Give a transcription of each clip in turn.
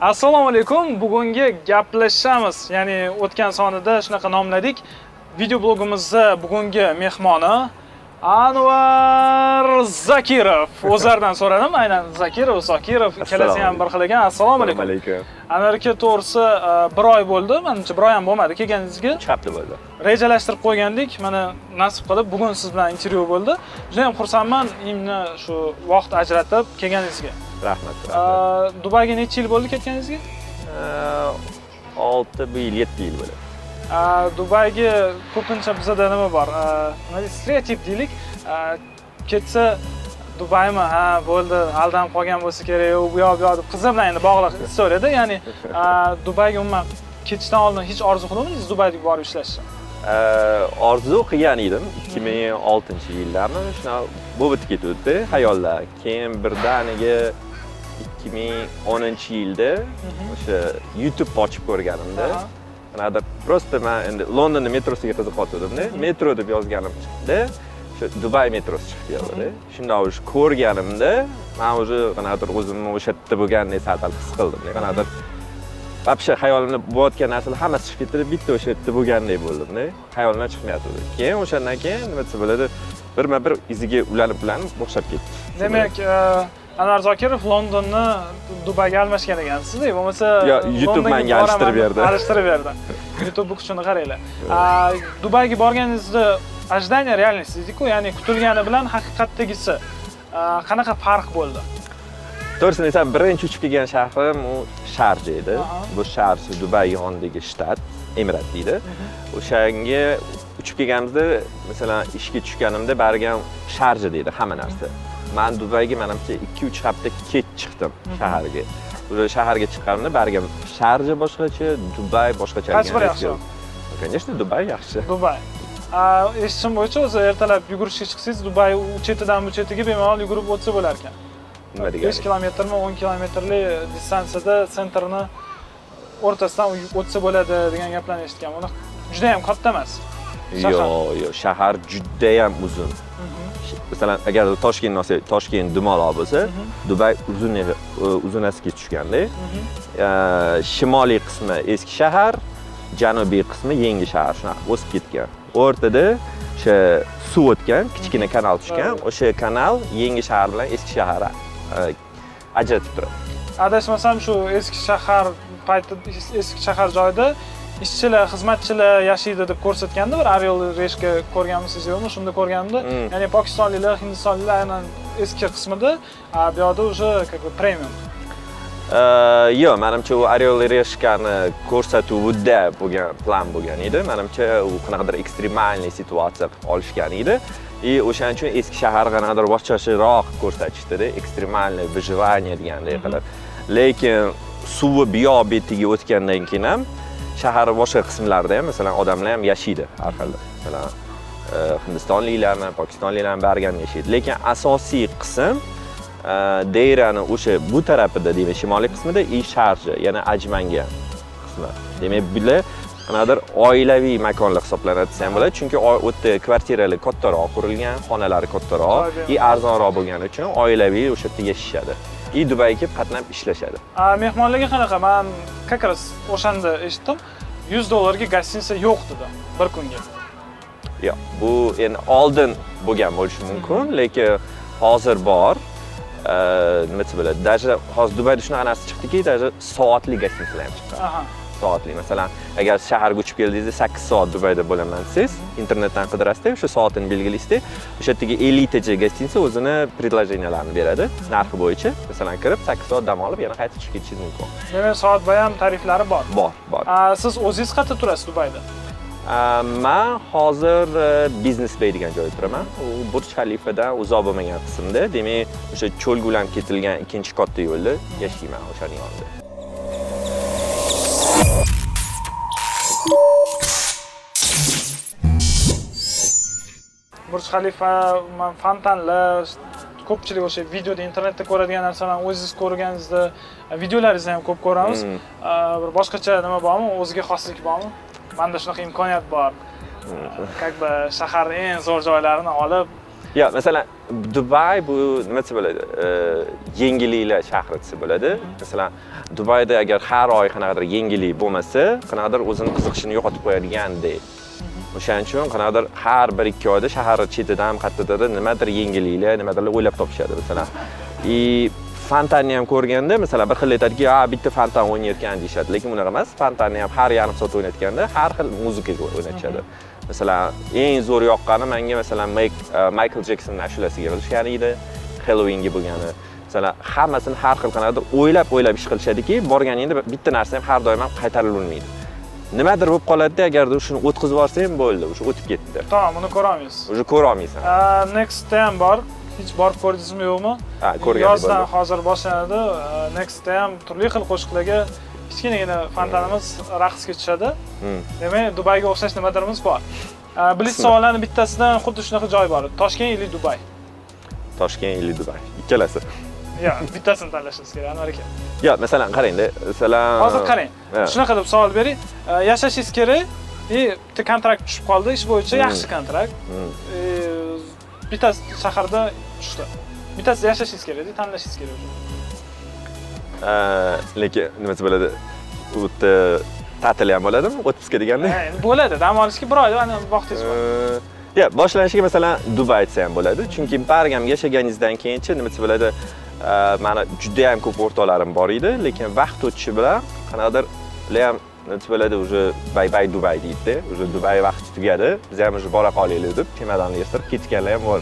assalomu alaykum bugungi gaplashamiz. Ya'ni o'tgan sonida shunaqa nomladik. Video blogimizda bugungi mehmoni anvar zakirov. O'zlaridan so'radim. Aynan zakirov zokirov ikkalasi ham bir xil ekan. Assalomu alaykum alaykum anvar aka to'g'risi e, bir oy bo'ldi. Manimcha bir oy ham bo'lmadi. Kelganingizga uch hafta bo'ldi. rejalashtirib qo'ygandik. Mana nasib qilib bugun siz bilan intervyu bo'ldi. Juda ham xursandman. Именно shu vaqt ajratib kelganingizga rahmat rahmat. Dubayga necha yil bo'ldi ketganingizga? Olti bir yil yetti yil bo'ladi. Dubayga ko'pincha bizada nima bor? Stereotip deylik. Ketsa dubaymi? Ha bo'ldi. Aldanib qolgan bo'lsa kerak. U bu yoq bu yoq deb qizi bilan endi bog'liq istoriyada ya'ni dubayga umuman ketishdan oldin hech orzu qilmadingiz dubayga borib ishlashni. Orzu qilgan edim. ikki ming oltinchi yillarni shunaqa bo'lib o'tib ketuvdi. Hayollar keyin birdaniga ikki ming o'ninchi yilda o'sha youtube ochib ko'rganimda qanaqadir просто man endi londonni metrosiga qiziqayotgandimda metro deb yozganim chiqdi. O'sha dubay metrosi chiqib keldi shundoq уже ko'rganimda man уже qanaqadir o'zimni o'sha yerda bo'lgandek sal his qildimda qanaqadir вообще hayolimda bo'layotgan narsalar hammasi chiqib ketdi bitta o'sha yerda bo'lgandek bo'ldimda. Hayolimdan chiqmayotgandi keyin o'shandan keyin nima desa bo'ladi birma bir iziga ulanib ulanib boshlab ketdi. Demak anvar zokirov londonni dubayga almashgan ekansiz bo'lmasa Yo, YouTube menga alishtirib berdi. alishtirib berdi. Youtube bu kuchini qaranglar. Dubayga borganingizda ожидание реальность deydiku ya'ni kutilgani bilan haqiqatdagisi. Qanaqa farq bo'ldi? To'g'risini aytsam birinchi uchib kelgan shahrim u sharja edi bu sharja dubay yonidagi shtat emirat deydi. O'shanga uchib kelganimizda masalan ishga tushganimda baribir ham sharja deydi hamma narsa man dubayga manimcha ikki uch hafta kech chiqdim shaharga уже shaharga chiqqanimda baribir sharja boshqacha dubay boshqacha Qaysi biri yaxshiroq? конечно dubay yaxshi dubay eshitishim bo'yicha o'zi ertalab yugurishga chiqsangiz dubay chetidan bu chetiga bemalol yugurib o'tsa bo'lar ekan nima besh degani kilometrmi o'n kilometrlik distansiyada sentrni o'rtasidan o'tsa bo'ladi degan gaplarni eshitganman uni juda ham katta emas. Yo'q yo'q shahar judayam uzun masalan agar toshkentni olsak toshkent dumaloq bo'lsa dubay uzun uzunasiga tushganda Eh, shimoliy qismi eski shahar janubiy qismi yangi shahar. Shunaqa o'sib ketgan. O'rtada o'sha suv o'tgan kichkina kanal tushgan o'sha kanal yangi shahar bilan eski shahar eh, ajratib turadi. Adashmasam shu eski shahar payti eski shahar joyida ishchilar xizmatchilar yashaydi deb ko'rsatganda bir ariel reshga ko'rganmisiz yo'qmi shunda ko'rganimda Mm. ya'ni pokistonliklar hindistonliklar aynan eski qismida a bu yoqda уже как бы premium. Eh, yo'q manimcha u orel reshkani ko'rsatuvida bo'lgan plan bo'lgan edi. Manimcha u qanaqadir ekstremalniy situatsiya qilib olishgan edi. И o'shaning uchun eski shahar qanaqadir boshqacharoq ko'rsatishdida ekstremalniy выживание deganday qilib. Lekin suvi buyoq betiga o'tgandan keyin ham shaharni boshqa qismlarida ham masalan odamlar ham yashaydi har xil masalan eh, hindistonliklarmi pokistonliklarmi bari ham yashaydi. Lekin asosiy qism e, dairani o'sha bu tarafida demak shimoliy qismida и sharja yana ajmanga qismi. Demak bular qanaqadir oilaviy makonlar hisoblanadi desa ham bo'ladi. Chunki u yerda kvartiralar kattaroq qurilgan xonalari kattaroq и arzonroq bo'lgani uchun oilaviy o'sha yerda yashashadi и dubayga kelib qatnab ishlashadi. Mehmonlarga qanaqa? Man как раз o'shanda eshitdim. Yuz dollarga gостиница yo'q dedi bir kunga. Yo'q bu endi oldin bo'lgan bo'lishi mumkin lekin hozir bor. Nima desa bo'ladi даже hozir dubayda shunaqa narsa chiqdiki даже soatli gостиницаlar ham chiqqan aha soatli masalan agar shaharga uchib keldingizda sakkiz soat dubayda bo'laman. Desangiz internetdan qidirasizda o'sha soatini belgilaysizda o'sha yerdagi elitacha gостиница o'zini предложенияларni beradi. Narxi bo'yicha masalan kirib sakkiz soat dam olib yana qaytib chiqib ketishingiz mumkin. Demak soatbay ham tariflari bor. Bor bor. Siz o'zingiz qayerda turasiz dubayda? Man hozir uh, biznes bay degan joyda turaman. U burj xalifadan uzoq bo'lmagan qismda demak o'sha cho'lgulanib ketilgan ikkinchi katta yo'lda yashayman o'shani yonida burj xalifa fontanlar ko'pchilik o'sha videoda internetda ko'radigan narsalarni o'zingiz ko'rganingizda videolaringizni ham ko'p ko'ramiz. Mm. A, bir boshqacha nima bormi? O'ziga xoslik bormi? Manda shunaqa imkoniyat bor. Как бы shaharni eng zo'r joylarini olib. Yo masalan dubay bu nima desa bo'ladi? E, yengilliklar shahri desa bo'ladi. Masalan dubayda agar har oy qanaqadir yengillik bo'lmasa qanaqadir o'zini qiziqishini yo'qotib qo'yadigandek o'shaning uchun qanaqadir har bir ikki oyda shaharni chetidan qayerdadir nimadir yengilliklar nimadirlar o'ylab topishadi masalan. И fontanni ham ko'rganda masalan bir xil aytadiki a bitta fontan o'ynayotgan deyishadi. Lekin unaqa emas fontanni ham har yarim soat o'ynatganda har xil muzikaga o'ynatishadi. Masalan eng zo'r yoqqani menga masalan maykl jeksonni ashulasiga qilishgan edi hellovinga bo'lgani. Masalan hammasini har xil qanaqadir o'ylab o'ylab ish qilishadiki borganingda bitta narsa ham har doim ham qaytarilavermaydi nimadir bo'lib qoladida agarda shuni o'tkazib yuborsang bo'ldi o'sha o'tib ketdi. Tamom uni ko'ramiz уже ko'rolmaysan. Nextda ham bor. Hech borib ko'rdingizmi yo'qmi? Ha ko'rgan yozdan hozir boshlanadi. Nextda ham turli xil qo'shiqlarga kichkinagina fontanimiz raqsga tushadi Hmm. demak dubayga o'xshash nimadirimiz bor. Birinchi savollarni bittasidan xuddi shunaqa joy bor. Toshkent или dubay. Toshkent или dubay. Ikkalasi yo'q bittasini tanlashingiz kerak anvar aka yo'q masalan qarangda masalan hozir qarang shunaqa deb savol bering yashashingiz kerak и bitta kontrakt tushib qoldi ish bo'yicha yaxshi kontrakt. Hmm. E, bittasi shaharda tushdi bittasida yashashingiz kerakda tanlashingiz kerak lekin nimasi bo'ladi u yerda ta'til ham bo'ladimi отпуска deganda bo'ladi dam olishga bir ana vaqtingiz bor yo'q boshlanishiga masalan dubay desa ham bo'ladi chunki bargam yashaganingizdan keyinchi nima desa bo'ladi e, mani juda ham ko'p o'rtoqlarim bor edi lekin vaqt o'tishi bilan qanaqadir ular ham nima bo'ladi уже bay bay dubay deydida уже dubay vaqti tugadi biz ham уже bora qolaylik deb chemodanni yig'ishtirib ketganlar ham bor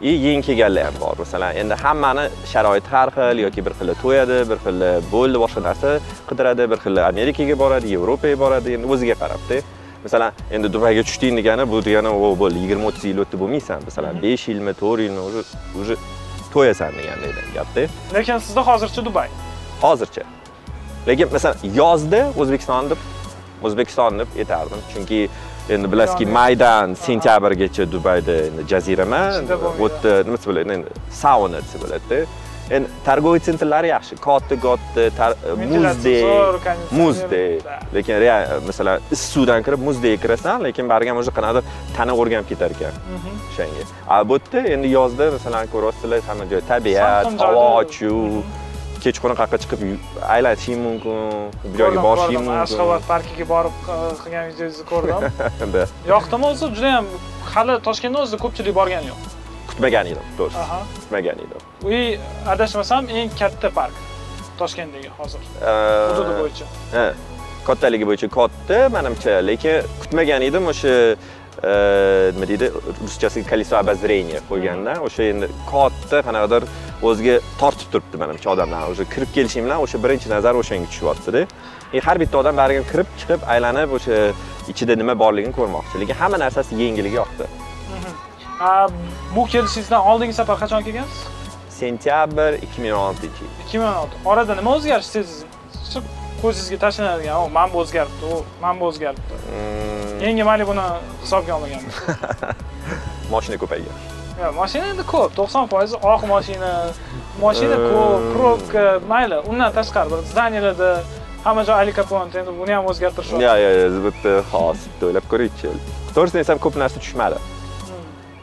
и yangi kelganlar ham bor masalan endi hammani sharoiti har xil yoki bir xili to'yadi bir xili bo'ldi boshqa narsa qidiradi bir xili amerikaga boradi yevropaga boradi endi o'ziga qarabda masalan endi dubayga tushding degani bu degani bo'ldi yigirma o'ttiz yil o'tdi bo'lmaysan masalan besh yilmi to'rt yilmi уже уже to'yasan degandek gapda lekin sizda hozircha dubay. Hozircha. Lekin masalan yozda o'zbekiston deb o'zbekiston deb aytardim chunki endi bilasizki maydan sentyabrgacha dubayda endi jazirama. Shunda bo'lmaydi. u yerda nima desa bo'ladi endi sauna desa bo'ladida endi торговый sentrlari yaxshi katta katta muzdek muzdek lekin real masalan issiqsuvdan kirib muzdek kirasan lekin bargam уже qanaqadir tana o'rganib ketar ekan. O'shanga a bu yerda endi yozda masalan ko'ryapsizlar hamma joy tabiat havo ochiq kechqurun qayerqa chiqib aylanishing mumkin bir joyga borishing mumkin ashxobod parkiga borib qilgan videongizni ko'rdim. Yoqdimi o'zi? Juda ham hali toshkentda o'zida ko'pchilik borgani yo'q kutmagan edim to'g'risi. Kutmagan edim u adashmasam eng katta park toshkentdagi hozir. Hududi bo'yicha. ha kattaligi bo'yicha katta manimcha lekin kutmagan edim o'sha e, nima deydi ruschasiga колесо обозрения qo'yganda o'sha endi katta qanaqadir o'ziga tortib turibdi manimcha odamlarni уже kirib kelishing bilan o'sha birinchi nazar o'shanga tushyaptida. E, har bitta odam baribir kirib chiqib aylanib o'sha ichida nima borligini ko'rmoqchi. Lekin hamma narsasi yengilligi yoqdi bu kelishingizdan oldingi safar qachon kelgansiz? Sentyabr 2016 yil. 2016 orada nima o'zgarish sezdiz shu ko'zingizga tashlanadigan o mana bu o'zgaribdi u mana bu o'zgaribdi Mm, yangi malibuni hisobga olmaganmiz mashina ko'paygan. Yo'q, mashina endi ko'p 90% oq mashina mashina ko'p Hmm. probka mayli undan tashqari bir zdaniylarda hamma joy alikapont endi buni ham o'zgartirishyapti yo'q yo'q bitta bitta o'ylab ko'raychi to'g'risini aytsam ko'p narsa tushmadi. Hmm.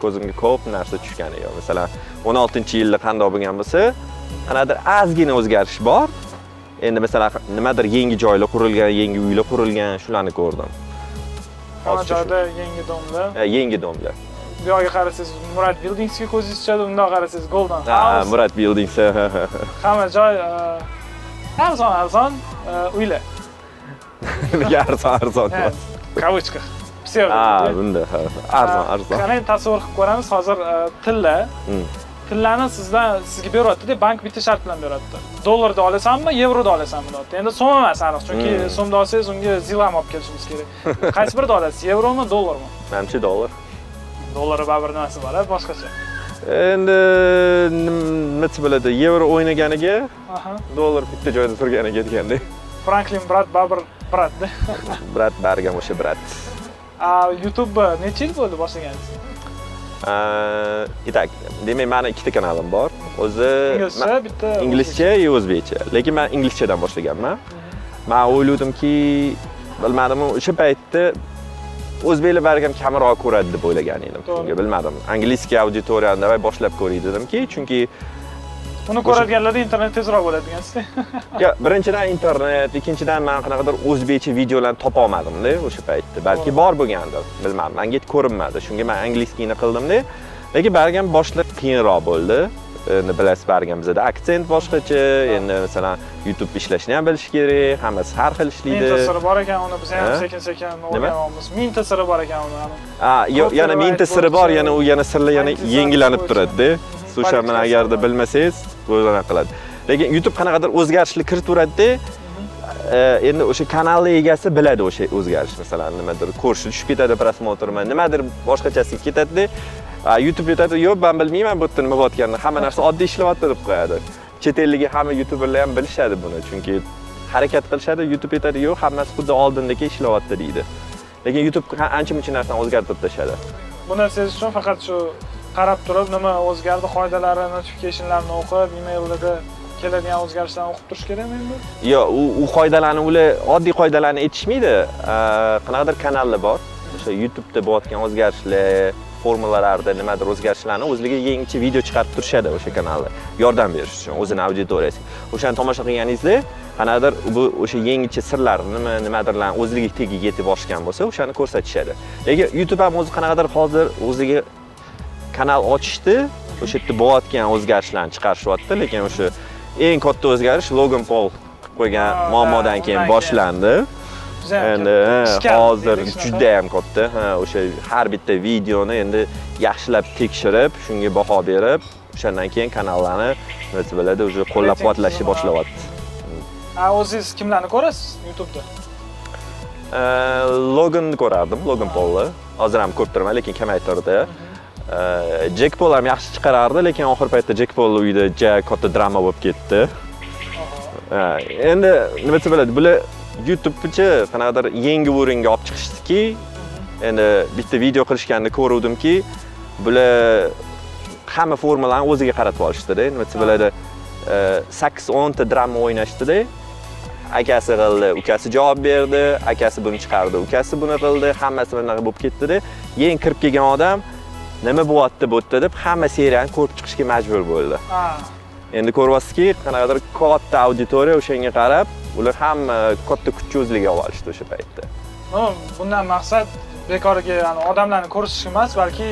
Ko'zimga ko'p narsa tushgani yo'q. Masalan 16 yilda qanday bo'lgan bo'lsa qanaqadir ozgina o'zgarish bor. Endi masalan nimadir yangi joylar qurilgan yangi uylar qurilgan shularni ko'rdim. Joyda yangi domlar yangi domlar bu yoqqa qarasangiz murad bildingsga ko'zingiz tushadi undoq qarasangiz golden ha house. Murat buildings hamma joy e, arzon arzon e, uylar. Nega arzon arzon? Ha, kavычках psevdo ha bunda ha. arzon arzon qarang tasavvur qilib ko'ramiz hozir tilla tillani sizdan sizga beryaptida bank bitta shart bilan beryapti dollarda olasanmi yevroda olasanmi deyapti endi so'm emas aniq chunki so'mda olsangiz unga zil ham olib kelishimiz kerak qaysi birida olasiz yevromi dollarmi manimcha dollar dollar baribir nimasi bor boshqacha endi nim- nima desa bo'ladi yevro o'ynaganiga dollar bitta joyda turganiga degandek franklin brat baribir bratda brat bargam o'sha brat youtube necha yil bo'ldi boshlaganingiz Итак, demak mani ikkita kanalim bor. O'zi inglizcha bitta inglizcha va o'zbekcha. Lekin men inglizchadan boshlaganman. Men o'yladimki, bilmadim, o'sha paytda o'zbeklar balkim kamroq ko'radi deb o'ylagan edim shunga bilmadim angliskiy auditoriyani davay boshlab ko'ray dedimki chunki uni ko'radiganlar internet tezroq bo'ladi degansizda yo birinchidan internet ikkinchidan man qanaqadir o'zbekcha videolarni topa olmadimda o'sha paytda. Balki bor bo'lgandir bilmadim manga ko'rinmadi. Shunga man angliskiyni qildimda lekin balkim boshida qiyinroq bo'ldi. Endi bilasiz bargam bizada aksent boshqacha. Endi masalan youtube ishlashni ham bilish kerak hammasi har xil ishlaydi. Mingta siri bor ekan uni biz ham Ha? sekin sekin Nima? o'rganamiz mingta siri bor ekan uni yana mingta siri bor yana u yana sirlar yana yangilanib turadida O'sha mana agarda bilmasangiz o'zana qiladi. Lekin youtube qanaqadir o'zgarishlar kiritaveradida endi o'sha kanalni egasi biladi o'sha o'zgarish masalan nimadir ko'rishi tushib ketadi prosmotrmi nimadir boshqachasiga ketadida youtube aytadi yo'q man bilmayman bu yerda nima bo'layotganini hamma narsa oddiy ishlayapti deb qo'yadi. Chet eldagi hamma youtuberlar ham bilishadi buni chunki harakat qilishadi youtube aytadi yo'q hammasi xuddi oldindagi ishlayapti deydi. Lekin youtube ha- ancha muncha narsani o'zgartirib tashladi. Bu narsangiz uchun faqat shu qarab turib nima o'zgardi qoidalari notificationlarni o'qib emaillarda keladigan o'zgarishlarni o'qib turish kerakmi endi yo'q u, u qoidalarni ular oddiy qoidalarni aytishmaydi. Qanaqadir kanallar bor. O'sha youtubeda bo'layotgan o'zgarishlar formulalarda nimadir o'zgarishlarni o'zligi yangicha video chiqarib turishadi o'sha kanalda. Yordam berish uchun o'zini auditoriyasiga. O'shani tomosha qilganingizda qanaqadir bu o'sha yangicha sirlar nima nimadirlarni o'zligi tagiga yetib borishgan bo'lsa o'shani ko'rsatishadi. Lekin youtube ham o'zi qanaqadir hozir o'ziga kanal ochishdi. O'sha yerda bo'layotgan o'zgarishlarni chiqarishyapti lekin o'sha eng katta o'zgarish logan pol qilib qo'ygan muammodan keyin boshlandi. Endi hozir juda ham katta. Ha, o'sha har bitta videoni endi yaxshilab tekshirib shunga baho berib o'shandan keyin kanallarni nima bo'ladi уже qo'llab quvvatlashni boshlayapti o'zingiz kimlarni ko'rasiz youtubeda? Loganni ko'rardim logan polni hozir ham ko'rib turaman lekin kamaytirdi jek pol ham yaxshi chiqarardi lekin oxirgi paytda jek pol uyida ja katta drama bo'lib ketdi. Endi nima desa bo'ladi bular youtubechi qanaqadir yangi o'ringa olib chiqishdiki endi bitta video qilishganini ko'ruvdimki bular hamma formulani o'ziga qaratib olishdida. Nima desa bo'ladi sakkiz o'nta drama o'ynashdida. Akasi qildi ukasi javob berdi akasi buni chiqardi ukasi buni qildi hammasi bunaqa bo'lib ketdida. Eng kirib kelgan odam nima bo'lyapti bu yerda deb hamma seriyani ko'rib chiqishga majbur bo'ldi. Endi ko'ryapsizki qanaqadir katta auditoriya o'shanga qarab ular hamma katta kuchni olib olishdi o'sha paytda. Bundan maqsad bekorga odamlarni ko'risish emas balki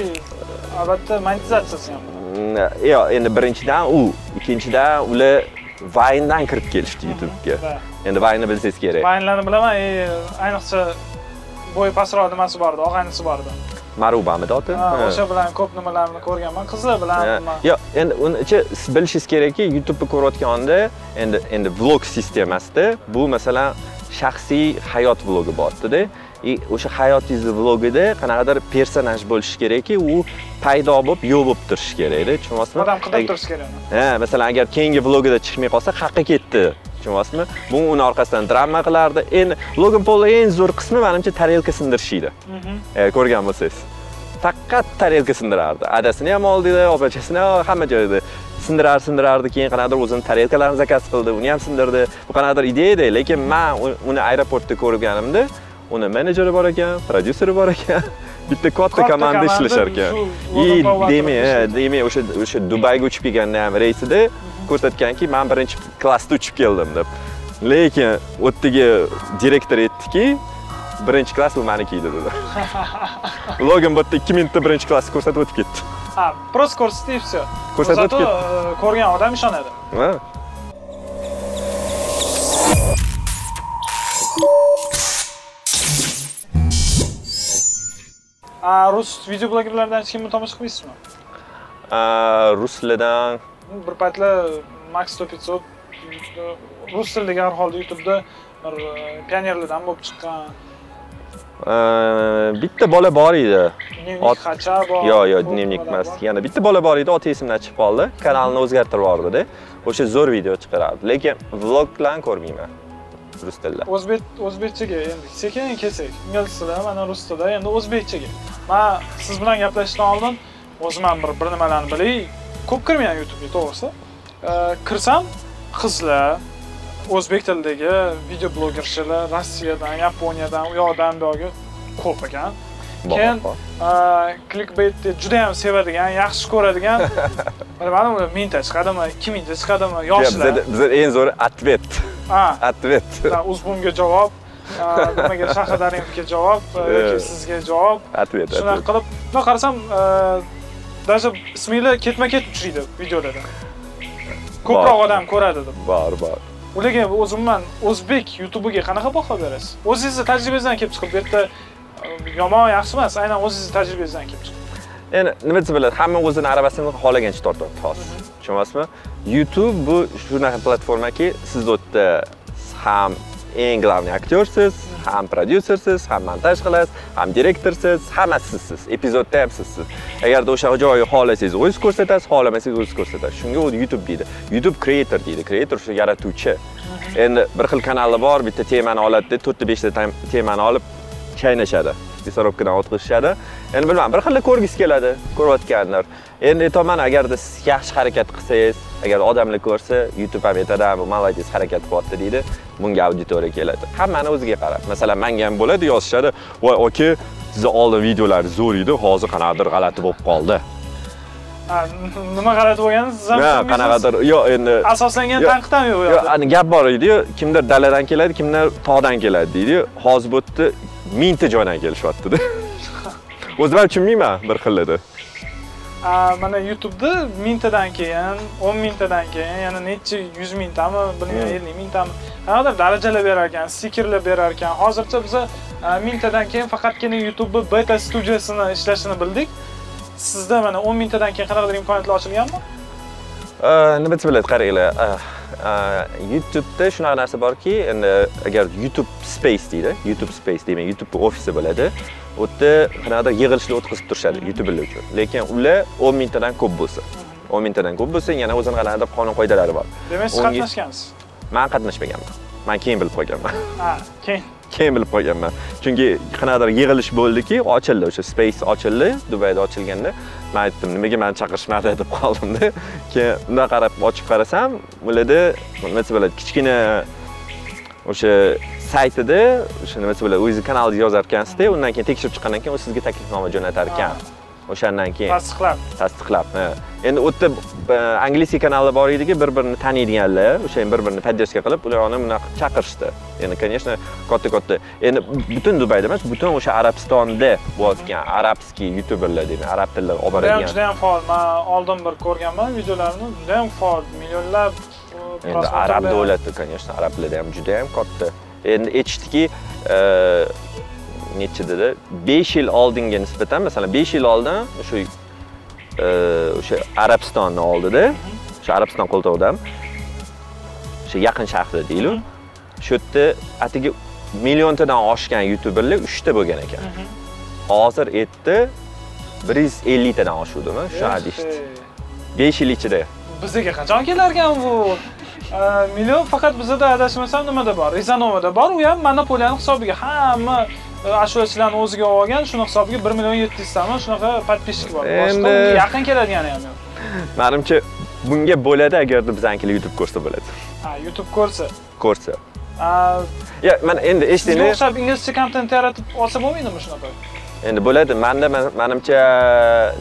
albatta monetizatsiyasi ham. Mm, yo'q endi birinchidan u ikkinchidan ular vayndan kirib kelishdi youtubega. Va. Endi vaynni bilsangiz kerak. Vaynlarni bilaman e, ayniqsa bo'yi pastroq nimasi bor edi og'aynisi bor edi marubamidi oti Ha, Ha. o'sha bilan ko'p nimalarni ko'rganman qizi bilan yo'q endi siz bilishingiz kerakki youtubeni ko'rayotganda endi endi vlog sistemasida bu masalan shaxsiy hayot vlogi bo'lyaptida и o'sha hayotingizni vlogida qanaqadir personaj bo'lishi kerakki u paydo bo'lib yo'q bo'lib turishi kerakda. Tushunyapsizmi odam qidirib turishi kerak uni. ha masalan agar keyingi vlogida chiqmay qolsa haqqa ketdi tushunyapsizmi bu uni orqasidan drama qilardi. Endi logan polni eng zo'r qismi manimcha tarelka sindirish edi Mhm. Agar ko'rgan bo'lsangiz. Faqat tarelka sindirardi. Adasini ham oldida opachasini ham hamma joyda sindirar sindirardi. Keyin qanaqadir o'zini tarelkalarini zakaz qildi uni ham sindirdi. Bu qanaqadir ideya edi lekin man uni aeroportda ko'rganimda uni menejeri bor ekan prodyuseri bor ekan. Bitta katta komanda ishlashar ekan и ishlaydi. demay o'sha o'sha dubayga uchib kelganda ham reysida ko'rsatganki man birinchi klassda uchib keldim deb. Lekin u yerdagi direktor aytdiki birinchi klass bu maniki edi dedi. Logan bu yerda ikki minutda birinchi klassni ko'rsatib o'tib ketdi. Ha просто ko'rsatdi и все Ko'rsatib Zato, ketdi. e, ko'rgan odam ishonadi. Ha? a rus video blogerlardan hech kimni tomosha qilmaysizmi? A, ruslardan bir paytlar max 500 rus tilidagi har holda youtubeda bir e, pionerlardan bo'lib chiqqan. Bitta bola bor edi. Dnevnik hacha bor yo'q yo'q dnevnik emas yana bitta bola bor edi oti esimdan chiqib qoldi. Kanalni o'zgartirib yubordida o'sha zo'r video chiqarardi. Lekin vloglarni ko'rmayman. Rus tilida. O'zbek o'zbekchaga endi sekin kelsak ingliz tilida mana rus tilida. Endi o'zbekchaga man siz bilan gaplashishdan oldin o'zim ham bir bir nimalarni bilay ko'p kirmayman youtubega to'g'risi E, kirsam qizlar o'zbek tilidagi video blogerchilar rossiyadan yaponiyadan u yoqdan bu yoqqa ko'p ekan. Keyin klikbeytni juda ham sevadigan yaxshi ko'radigan bilmadim ular mingta chiqadimi ikki mingta chiqadimi yoshlar. bizada eng zo'ri ответ ответ uzbumga javob nimaga shahrdarimga javob yoki sizga javob. Ответ shunaqa qilib bundoq qarasam даже isminglar ketma ket uchraydi videolarda. Ko'proq odam ko'radi deb bor ularga o'zimman o'zbek youtubiga qanaqa baho berasiz o'zingizni tajribangizdan kelib chiqib bu yerda e, yomon yaxshi emas aynan o'zingizni tajribangizdan kelib chiqib. Endi nima desa bo'ladi hamma o'zini aravasini xohlagancha tortyapti hozir tushunyapsizmi youtube bu shunaqa platformaki siz u yerda ham eng главный aktyorsiz ham prodyusersiz ham montaj qilasiz ham direktorsiz hammasi sizsiz epizodda ham sizsiz agarda o'sha joyi xohlasangiz o'zingiz ko'rsatasiz xohlamasangiz o'zingiz ko'rsatasiz shunga u youtube deydi youtube creator deydi creator o'sha yaratuvchi endi bir xil kanali bor bitta temani oladida to'rtta beshta temani olib chaynashadi мясорубкаdan o'tkazishadi endi bilmadim bir xilda ko'rgisi keladi ko'rayotganlar endi aytyapman agarda siz yaxshi harakat qilsangiz agar odamlar ko'rsa youtube ham aytadi "Ha, bu молодец harakat qilyapti deydi bunga auditoriya keladi. Hammani o'ziga qarab. Masalan manga ham bo'ladi yozishadi voy aka sizni oldin videolaringiz zo'r edi hozir qanaqadir g'alati bo'lib qoldi. Nima g'alati bo'lgani siz ham qanaqadir yo'q endi asoslangan tanqid ham yo'q u Yo, yoqda? ani gap bor edi kimdir daladan keladi kimdir tog'dan keladi deydi hozir bu yerda mingta joydan kelishyaptida. O'zim ham tushunmayman bir xillada mana youtubeda mingtadan keyin o'n mingtadan keyin yana necha yuz mingtami bilmayman Hmm. ellik mingtami qanaqadir darajalar berar ekan stikerlar berar ekan hozircha biza a, mingtadan keyin faqatgina youtube beta studiyasini ishlashini bildik. Sizda mana o'n mingtadan keyin qanaqadir imkoniyatlar ochilganmi? Nima desa bo'ladi qaranglar ah, youtubeda shunaqa narsa borki endi agar youtube space deydi youtube space deyman youtube ofisi bo'ladi u yerda qanaqadir yig'ilishlar o'tkazib turishadi youtuberlar uchun. Lekin ular o'n mingtadan ko'p bo'lsa o'n mingtadan ko'p bo'lsa yana o'zini qanaqadir qonun qoidalari bor. Demak siz qatnashgansiz. Man qatnashmaganman. Man keyin bilib qolganman. Ha keyin? Keyin bilib qolganman. Chunki qanaqadir yig'ilish bo'ldiki ochildi o'sha space ochildi dubayda ochilganda. Man aytdim nimaga mani chaqirishmadi deb qoldimda keyin bundoq qarab ochib qarasam ularda nima desa bo'ladi kichkina o'sha saytida o'sha nima desa bo'ladi o'zingizni kanalingizni yozar ekansizda undan keyin tekshirib chiqqandan keyin u sizga taklifnoma jo'natar ekan o'shandan keyin. Tasdiqlab. Tasdiqlab endi u yerda e, angliskiy kanallar bor ediki bir birini taniydiganlar o'sha bir birini поддержка qilib ular uni bunaqa chaqirishdi. Endi конечно katta katta. Endi butun dubayda emas butun o'sha arabistonda bo'layotgan arabskiy youtuberlar deyman arab tilida olib boradigan. Judayam faol man oldin bir ko'rganman videolarini judayam faol millionlab endi arab davlati конечно arablarda ham juda ham katta endi aytishdiki e, nechidada besh yil oldinga nisbatan masalan besh yil oldin o'sha e, o'sha arabistonni oldida o'sha arabiston qo'ltig'ida o'sha yaqin sharqda deylik shu yerda atigi milliontadan oshgan youtuberlar uchta bo'lgan ekan. Hozir bir yuz elliktadan oshuvdimi? Shunaqa deyishdi besh yil ichida. Bizga qachon kelar ekan bu million faqat bizada adashmasam nimada bor rizanovada bor u ham monopoliyani hisobiga hamma ashulachilarni o'ziga olgan shuni hisobiga bir million yetti yuztami shunaqa подписчик bor boshqa Endi- yaqin keladigani ham yo'q manimcha bunga bo'ladi agarda bizanikilar youtube ko'rsa bo'ladi. Ha youtube ko'rsa. Ko'rsa. Ya mana endi sizga eshitinglar o'xshab inglizcha kontent yaratib olsa bo'lmaydimi shunaqa? Endi bo'ladi. Manda man- manimcha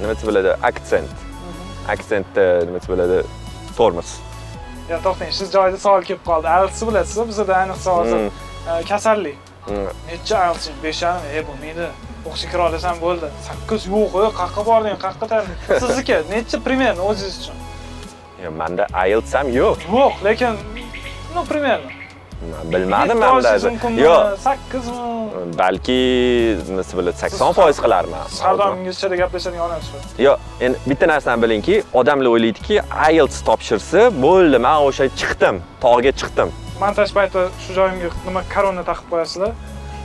nima desa bo'ladi aksent aksentda nima desa bo'ladi tormoz yo to'xtang shu joyda savol kelib qoldi. IELTS bilasiz bizada? Ayniqsa hozir Mm. e, kasallik. Mm. necha IELTS beshami e bo'lmaydi o'qishga kira olasan bo'ldi. Sakkiz yo'q e qayerqa bording qayerqa tarding sizniki necha примерно o'zingiz uchun? Ya, manda IELTS ham yo'q. Yo'q lekin ну примерно bilmadim olishingiz mumkinmi? yo'q sakkizmi balki nima bo'ladi sakson foiz qilarman. doim inglizchada gaplashadigan odamsiz. Yo'q endi bitta narsani bilingki odamlar o'ylaydiki IELTS topshirsa bo'ldi man o'sha chiqdim tog'ga chiqdim. Montaj payti shu joyimga nima korona taqib qo'yasizlar?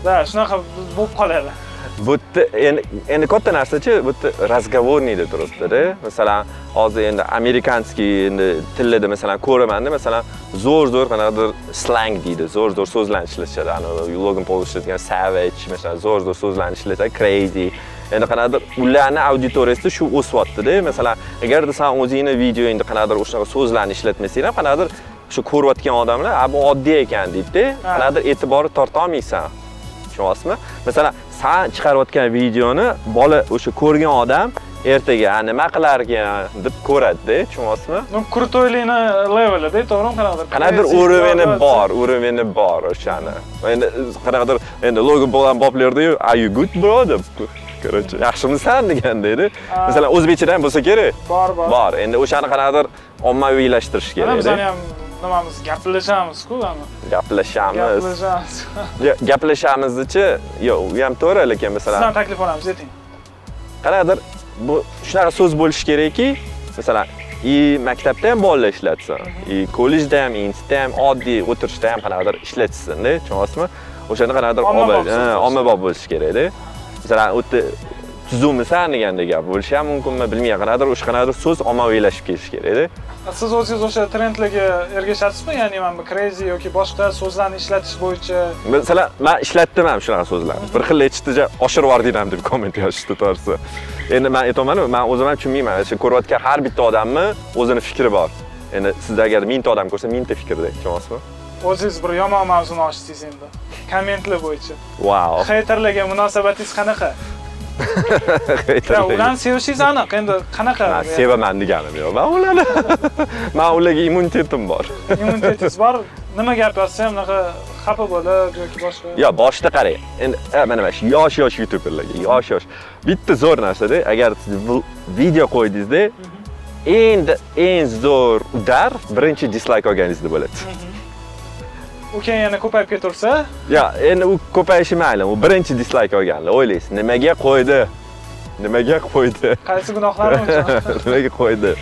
Да shunaqa bo'lib qoladi bu yerda endi endi katta narsachi bu yerda разговорныйda turibdida masalan hozir endi amerikanskiy endi tillarda masalan ko'ramanda masalan zo'r zo'r qanaqadir slang deydi zo'r zo'r so'zlarni ishlatishadi ani logan pol ishlatgan savage masalan zo'r zo'r so'zlarni ishlatadi crazy endi qanaqadir ularni auditoriyasida shu o'syaptida masalan agarda san o'zingni videoingda qanaqadir o'shunaqa so'zlarni ishlatmasang ham qanaqadir shu ko'rayotgan odamlar a bu oddiy ekan deydida qanaqadir e'tibor torta olmaysan tushunyapsizmi masalan san chiqarayotgan videoni bola o'sha ko'rgan odam ertaga "A, nima qilarkan deb ko'radida tushunyapsizmi? Ну круtoylikni levelida to'g'rimi qanaqadir qanaqadir уровени bor уровени bor o'shani. Endi qanaqadir endi logo bilan boplardiyu are you good bro? deb короче yaxshimisan deganda edi Ha. masalan o'zbekchada ham bo'lsa kerak? Bor bor. Bor. Endi o'shani qanaqadir ommaviylashtirish mana kerak bizani ham nimamiz gaplashamiz-ku ana. Gaplashamiz gaplashamiz Yo, gaplashamizni-chi yo'q u ham to'g'ri lekin masalan sizdan taklif olamiz ayting. Qanaqadir bu shunaqa so'z bo'lishi kerakki masalan и maktabda ham bolalar ishlatsin и kollejda ham institutda ham oddiy o'tirishda ham qanaqadir ishlatishsinda tushunyapsizmi o'shanda qanaqadir ommabop bo'lishi kerakda. Masalan u yerda tuzukmisan degandek gap bo'lishi ham mumkinmi bilmayman qanaqadir o'sha qanaqadir so'z ommaviylashib ketishi kerakda siz o'zingiz o'sha trendlarga ergashasizmi ya'ni mana bu crazy yoki boshqa so'zlarni ishlatish bo'yicha. Masalan man ishlatdim ham shunaqa so'zlarni. Bir xil aytishdija oshirib yubording ham deb komment yozishdi to'g'risi. Endi man aytyapmanu man o'zim ham tushunmayman. Ko'rayotgan har bitta odamni o'zini fikri bor. Endi sizda agar mingta odam ko'rsa mingta fikrda tushunyapsizmi o'zingiz bir yomon mavzuni ochsangiz endi. Kommentlar bo'yicha. Vau xeyterlarga munosabatingiz qanaqa ularni sevishingiz aniq endi qanaqa man sevaman deganim yo'q man ularni man ularga immunitetim bor immunitetingiz bor nima gap yozsa ham unaqa xafa bo'lib yoki boshqa yo boshida qarang endi mana mana shu yosh yosh youtuberlarga yosh yosh bitta zo'r narsada agar video qo'ydingizda eng eng zo'r udar birinchi dislayk olganingizda bo'ladi u keyin yana ko'payib ketaversa yo endi u ko'payishi mayli u birinchi dislayk olganlar o'ylaysiz. Nimaga qo'ydi? Nimaga qo'ydi? Qaysi gunohlarim uchun nimaga qo'ydi?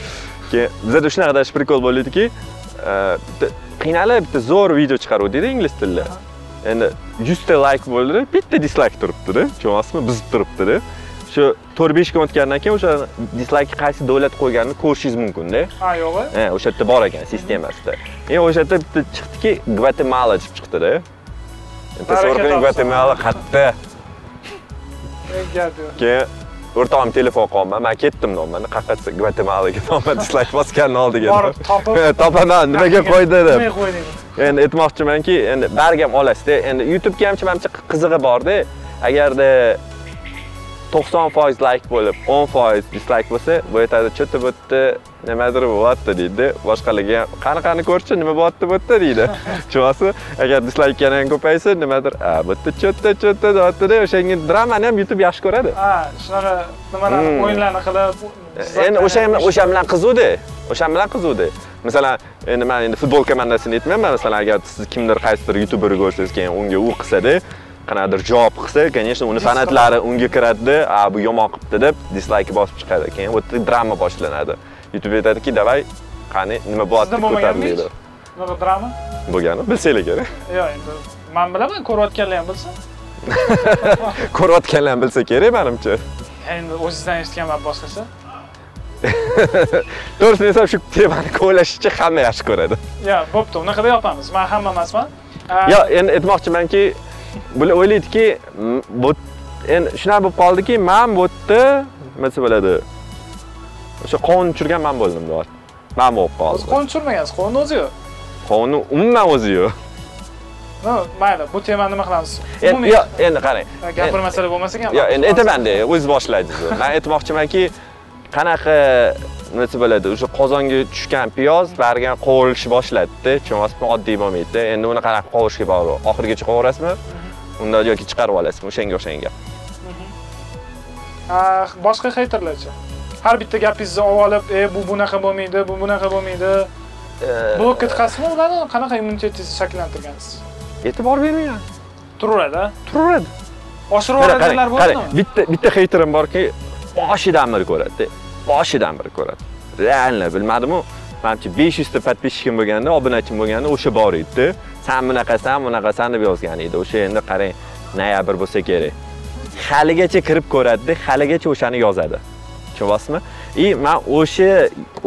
Keyin bizada shunaqa даже prikol bo'laydiki e, bitta qiynalib bitta zo'r video chiqaruvdikda ingliz tilida. Endi yuzta layk bo'ldi bitta dislayk turibdida. Tushunyapsizmi bizib turibdida shu to'rt besh kun o'tgandan keyin o'sha dislayk qaysi davlat qo'yganini ko'rishingiz mumkinda ha yo'g'i Ha, o'sha yerda bor ekan sistemasida endi o'sha yerda bitta chiqdiki gvatemala deb chiqdida topsin. gvatemala qayerda? Keyin o'rtog'im telefon qilman man ketdim deyapman qayerqa gvatemalaga deyapman dislayk bosganni oldiga borib topib topaman nimaga qo'ydi deb endi aytmoqchimanki endi bariga ham olasizda endi youtubega hamcha manimcha qizig'i borda. Agarda to'qson foiz layk bo'lib o'n foiz dislayk bo'lsa bu aytadi что-то bu yerda nimadir bo'lyapti deydi. Boshqalarga ham qani qani ko'rchi nima bo'lyapti bu yerda deydi. Tushunyapsizmi agar yana ham ko'paysa nimadir a bu yerda что-то что-то deyaptida o'shanga dramani ham youtube yaxshi ko'radi. Ha shunaqa nimalarni Hmm. o'yinlarni qilib endi o'sha ham o'sha bilan qizuvdi o'sha bilan qizuvdi masalan endi man endi futbol komandasini aytmayman masalan agar siz kimdir qaysidir youtuberni ko'rsangiz keyin unga u qilsada qanaqadir javob qilsa конечно uni fanatlari unga kiradida a bu yomon qilibdi deb dislayk bosib chiqadi. Keyin yerda drama boshlanadi. Youtube aytadiki давай qani nima bo'lyapti Sizda bo'lmaganmi ko'tar deydi bunaqa drama? Bo'lgani bilsanglar kerak. Yo'q endi man bilaman ko'rayotganlar ham bilsin. Ko'rayotganlar ham bilsa kerak manimcha. Endi o'zingizdan eshitganman boshqacha. To'g'risini aytsam shu temani kovlashni hamma yaxshi ko'radi. Yo'q bo'pti unaqada yopamiz. Man hamma emasman. Ha, yo endi aytmoqchimanki bular o'ylaydiki endi shunaqa bo'lib qoldiki man bu yerda nima desa bo'ladi o'sha qovun tushirgan man bo'ldim deyapti. Man bo'lib qoldi. Qovun tushirmagansiz qovunni o'zi yo'q. Qovunni umuman o'zi yo'q. No mayli bu temani nima qilamiz? Endi Umumiy yo endi qarang. Gapir masala bo'lmasa ham yo endi aytamanda o'ziz boshladingiz man aytmoqchimanki qanaqa nima desa bo'ladi o'sha qozonga tushgan piyoz bariga qovurilishi boshladida tushunyapsizmi oddiy bo'lmaydida. Endi uni qanaqa qovurishga bog'liq? Oxirigacha qovurasizmi unda yoki chiqarib olasizmi? O'shanga o'xshagan gap Ha, boshqa xeyterlarchi har bitta gapingizni olib olib e bu bunaqa bo'lmaydi bu bunaqa bo'lmaydi. Blokka tiqasizmi? Ularni qanaqa immunitetingizni shakllantirgansiz? E'tibor bermayman turaveradi turaveradi. Oshirib yuboradiganlar bo'ladimi bitta bitta heyterim borki boshidan beri ko'radida boshidan beri ko'radi. Реально bilmadimu? Manimcha besh yuzta подписчигim bo'lganda obunachim bo'lganda o'sha bor edida san bunaqasan bunaqasan deb yozgan edi. O'sha endi qarang noyabr bo'lsa kerak. Haligacha kirib ko'radida haligacha o'shani yozadi. Tushunyapsizmi и man o'sha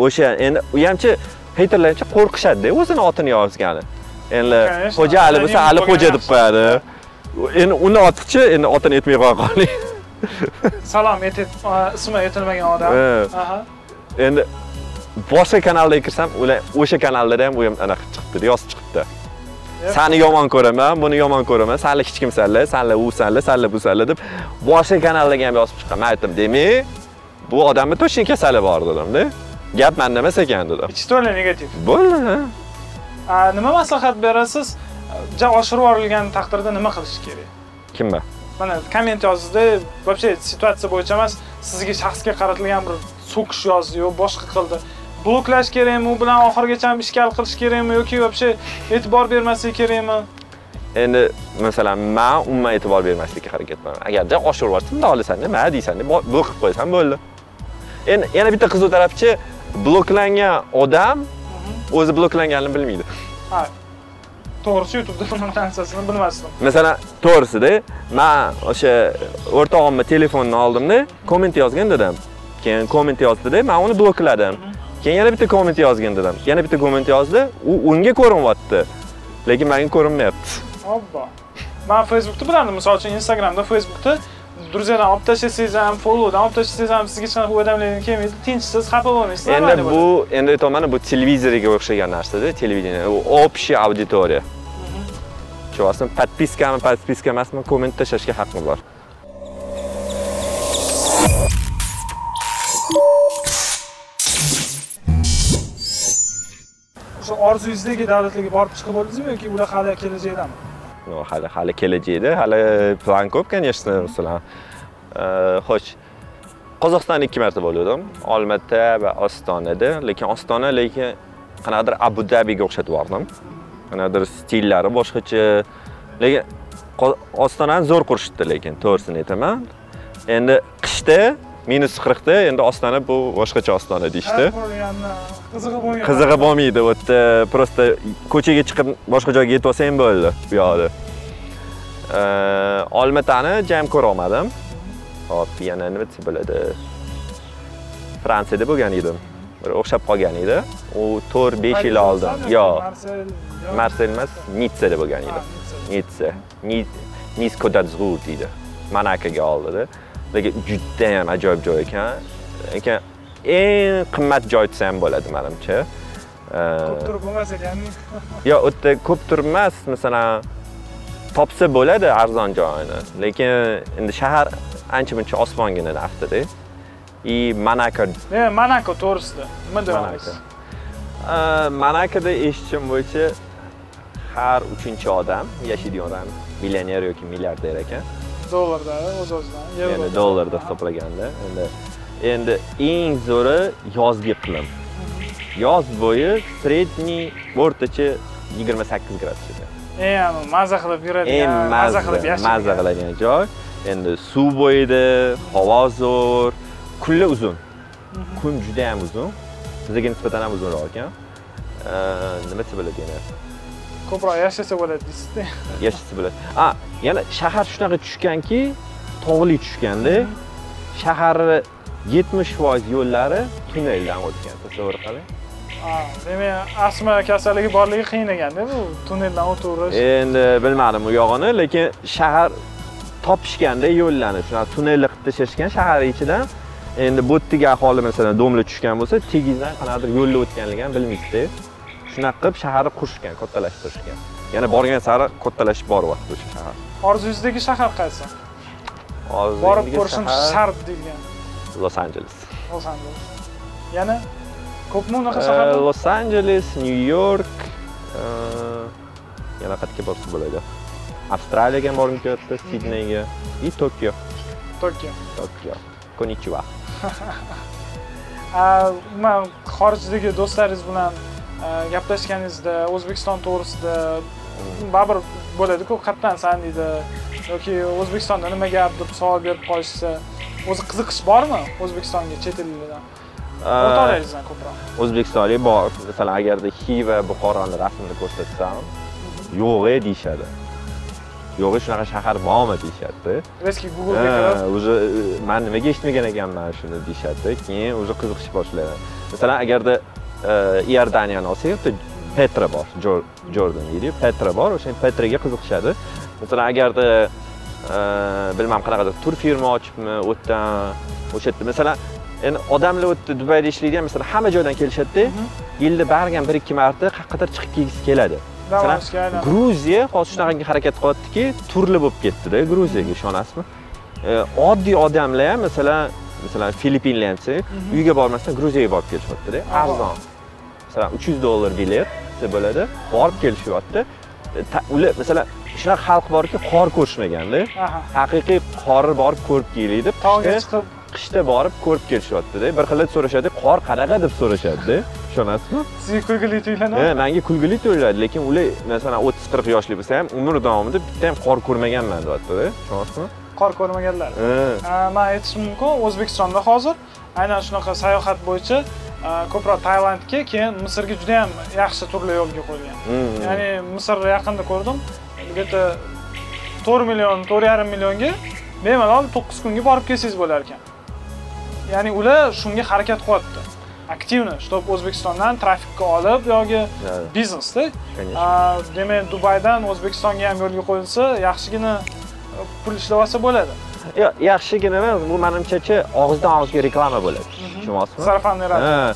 o'sha endi u hamchi heyterlarcha qo'rqishadida o'zini otini yozgani. Endi xo'ja ali bo'lsa ali xo'ja deb qo'yadi. Endi uni otichi endi otini aytmay qo'ya qoling salom ismi aytilmagan odam. Endi boshqa kanalga kirsam ular o'sha kanallarda ham u ham anaqa chiqibdi yozib chiqibdi sani yomon ko'raman buni yomon ko'raman. Sanlar hech kimsanlar sanlar usanlar sanlar busanlar deb boshqa kanallarga ham yozib chiqqan. Man aytdim demak bu odamni точно kasali bor dedimda gap manda emas ekan dedim. To'la negativ. Bo'ldi. Nima maslahat berasiz? Oshirib yuborilgan taqdirda nima qilish kerak? Kimga mana komment yozdida вообще situatsiya bo'yicha emas sizga shaxsga qaratilgan bir so'kish yozdi yo boshqa qildi bloklash kerakmi? U bilan oxirigacha ham ishgal qilish kerakmi yoki вообще e'tibor bermaslik kerakmi? Endi masalan man umuman e'tibor bermaslikka harakat qilaman. Agarda oshirib yuborsa bundoq olasan nima deysan deb blok qilib qo'yasan bo'ldi. Endi yana bitta qiziq tarafchi bloklangan odam o'zi bloklanganini bilmaydi. Ha to'g'risi youtubeda buni narsasini bilmasdim. Masalan to'g'risida man o'sha o'rtog'imni telefonini oldimda komment yozgin dedim. Keyin komment yozdida man uni blokladim keyin yana bitta komment yozgin dedim. Yana bitta komment yozdi. U unga ko'rinyapti lekin menga ko'rinmayapti. Obbo. Man facebookda bilardim misol uchun instagramda facebookda druzyadan olib tashlasangiz ham followdan olib tashlasangiz ham sizga hech qanaqa уведомление kelmaydi. Tinchsiz xafa bo'lmaysiz. Endi bu endi aytyapman bu televizorga o'xshagan narsada televideniye. U общая auditoriya. Tushunyapsizmi? Подписками подписка emasmi? Komment tashlashga haqqim bor o'sha orzuyingizdagi davlatlarga borib chiqib bo'ldingizmi yoki ular hali kelajakdami Ну, hali hali kelajakda hali plan ko'p конечно masalan xo'sh qozog'istonda ikki marta bo'lgandim olmaota va ostonada lekin ostona lekin qanaqadir abu dabiga o'xshatib yubordim. Qanaqadir stillari boshqacha lekin ostonani zo'r qurishibdi lekin to'g'risini aytaman. Endi qishda minus qirqda endi ostona bu boshqacha ostona deyishdi. Qizig'i bo'lgan qizig'i bo'lmaydi u yerda просто ko'chaga chiqib boshqa joyga yetib olsang bo'ldi bu yoqda. Olmatani jam ko'ra olmadim hop yana nima desa bo'ladi fransiyada bo'lgan edim. Bir o'xshab qolgan edi. U to'rt besh yil oldin. yo'q marsel emas. Nitsada bo'lgan edim nitsa. Nis kodadzg'ur deydi. Monakoga oldida lekin judayam ajoyib joy ekan. Lekin eng qimmat joy desa ham bo'ladi manimcha. Ko'p turib bo'lmas ekan. Yo u yerda ko'p turmas masalan topsa bo'ladi arzon joyini lekin endi shahar ancha muncha osmongina narxdada и monako men monako to'g'risida. Nima Monako. monakoda eshitishim bo'yicha har uchinchi odam yashaydigan odam millioner yoki milliarder ekan dollarda o'z o'zidan endi yevroda. dollarda hisoblaganda endi endi eng zo'ri yozgi iqlim yoz bo'yi средний o'rtacha yigirma sakkiz gradus ekan eng maza qilib yuradigan eng maza qilib yashaydigan qiladigan joy. Endi suv bo'yida havo zo'r kunlar uzun. Kun juda ham uzun. Bizga nisbatan ham uzunroq ekan. Nima desa bo'ladi yana ko'proq yashasa bo'ladi deysizda. Yashasa bo'ladi. A yana shahar shunaqa tushganki tog'li tushganda shaharni yetmish foiz yo'llari tunneldan o'tgan. Tasavvur qiling. Demak astma kasalligi borligi qiyin ekanda bu tunneldan o'taverish. Endi bilmadim u yog'ini lekin shahar topishganda yo'llarni shunaqa tunnelni qilib tashlashgan shahar ichidan endi bu yerdagi aholi masalan domla tushgan bo'lsa tagingizdan qanaqadir yo'lni o'tganligini ham bilmaysizda shunaqa qilib shaharni qurishgan kattalashtirishgan yana borgan sari kattalashib boryapti o'sha shahar. Orzuyingizdagi shahar qaysi? Borib ko'rishim shahar shart deyilgan los anjeles los anjeles yana ko'pmi unaqa shaharlar? Los anjeles nyu york yana qayerga borsa bo'ladi. Avstraliyaga ham borgim kelyapti sidneyga и tokio tokio tokio konnichiwa. Umuman xorijdagi do'stlaringiz bilan gaplashganingizda o'zbekiston to'g'risida baribir bo'ladiku qayerdan san deydi. Yoki o'zbekistonda nima gap deb savol berib qolishsa o'zi qiziqish bormi o'zbekistonga chet elliklardan Eh, o'rtoqlaringizdan ko'proq. o'zbekistonlik bor. Masalan agarda xiva buxoroni rasmini ko'rsatsam yo'q e deyishadi. Yo'q e shunaqa shahar bormi deyishadi. Reski googlega kirib уже man nimaga eshitmagan ekanman shuni deyishadi. Keyin уже qiziqish boshlaydi masalan agarda e, iordaniyani olsak yerda petra bor Jor- jordan deydiku petra bor o'sha petraga qiziqishadi masalan agarda bilmam qanaqadir turfirma ochibmi u yerdan o'sha yerda masalan endi odamlar u yerda dubayda ishlaydigan masalan hamma joydan kelishadida yilda baribir ham bir ikki marta qayerqadir chiqib kelgisi keladi Masalan, gruziya hozir shunaqangi harakat qilyaptiki turli bo'lib ketdida gruziyaga ishonasizmi oddiy odamlar ham masalan masalan filippinlar ham uyga bormasdan gruziyaga borib kelishyaptida arzon masalan uch yuz dollar bilet desa bo'ladi borib kelishyapti. Ular masalan shunaqa xalq borki qor ko'rishmaganda haqiqiy qorni borib ko'rib keliydi tog'ga qishda chiqib. qishda borib ko'rib kelishyaptida. Bir xilda so'rashadi qor qanaqa? deb so'rashadida ishonasizmi? Sizga kulgili Ha, tuyulanadi menga kulgili tuyuladi lekin ular masalan 30-40 yoshli bo'lsa ham umr davomida bitta ham qor ko'rmaganman deyaptida. Ishonasizmi? Qor ko'rmaganlar. Ha. Man aytishim mumkin o'zbekistonda hozir aynan shunaqa sayohat bo'yicha ko'proq tailandga keyin misrga juda ham yaxshi turlar yo'lga qo'yilgan Mm. ya'ni misr yaqinda ko'rdim. Где то to'rt million to'rt yarim millionga bemalol to'qqiz kunga borib kelsangiz bo'lar ekan ya'ni ular shunga harakat qilyapti. Aktivno чтобы o'zbekistondan trafikka olib yoki biznesda demak dubaydan o'zbekistonga ham yo'lga qo'yilsa yaxshigina pul ishlab olsa bo'ladi Yo, yaxshigina emas bu manimchachi og'izdan og'izga reklama bo'ladi. Tushunyapsizmi sarfan yaratib Ha,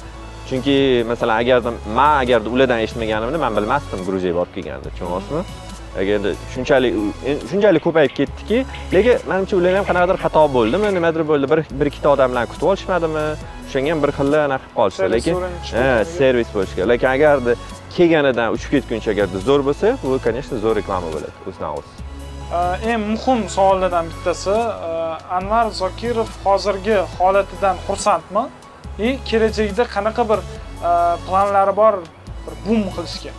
chunki masalan agarda man agarda ulardan eshitmaganimni man bilmasdim gruziyaga borib kelganimda tushunyapsizmi agarda shunchalik shunchalik ko'payib ketdiki lekin manimcha ularda ham qanaqadir xato bo'ldimi nimadir bo'ldi bir bir ikkita odamlarni kutib olishmadimi? O'shanga ham bir xilla anaqa qilib qolishdi lekin servis bo'lishi kerak lekin agarda kelganidan uchib ketguncha agarda zo'r bo'lsa bu конечно zo'r reklama bo'ladi o'zidan o'z A, eng muhim savollardan bittasi a, anvar zokirov hozirgi holatidan xursandmi? И kelajakda qanaqa bir a, planlari bor bir bum qilishga?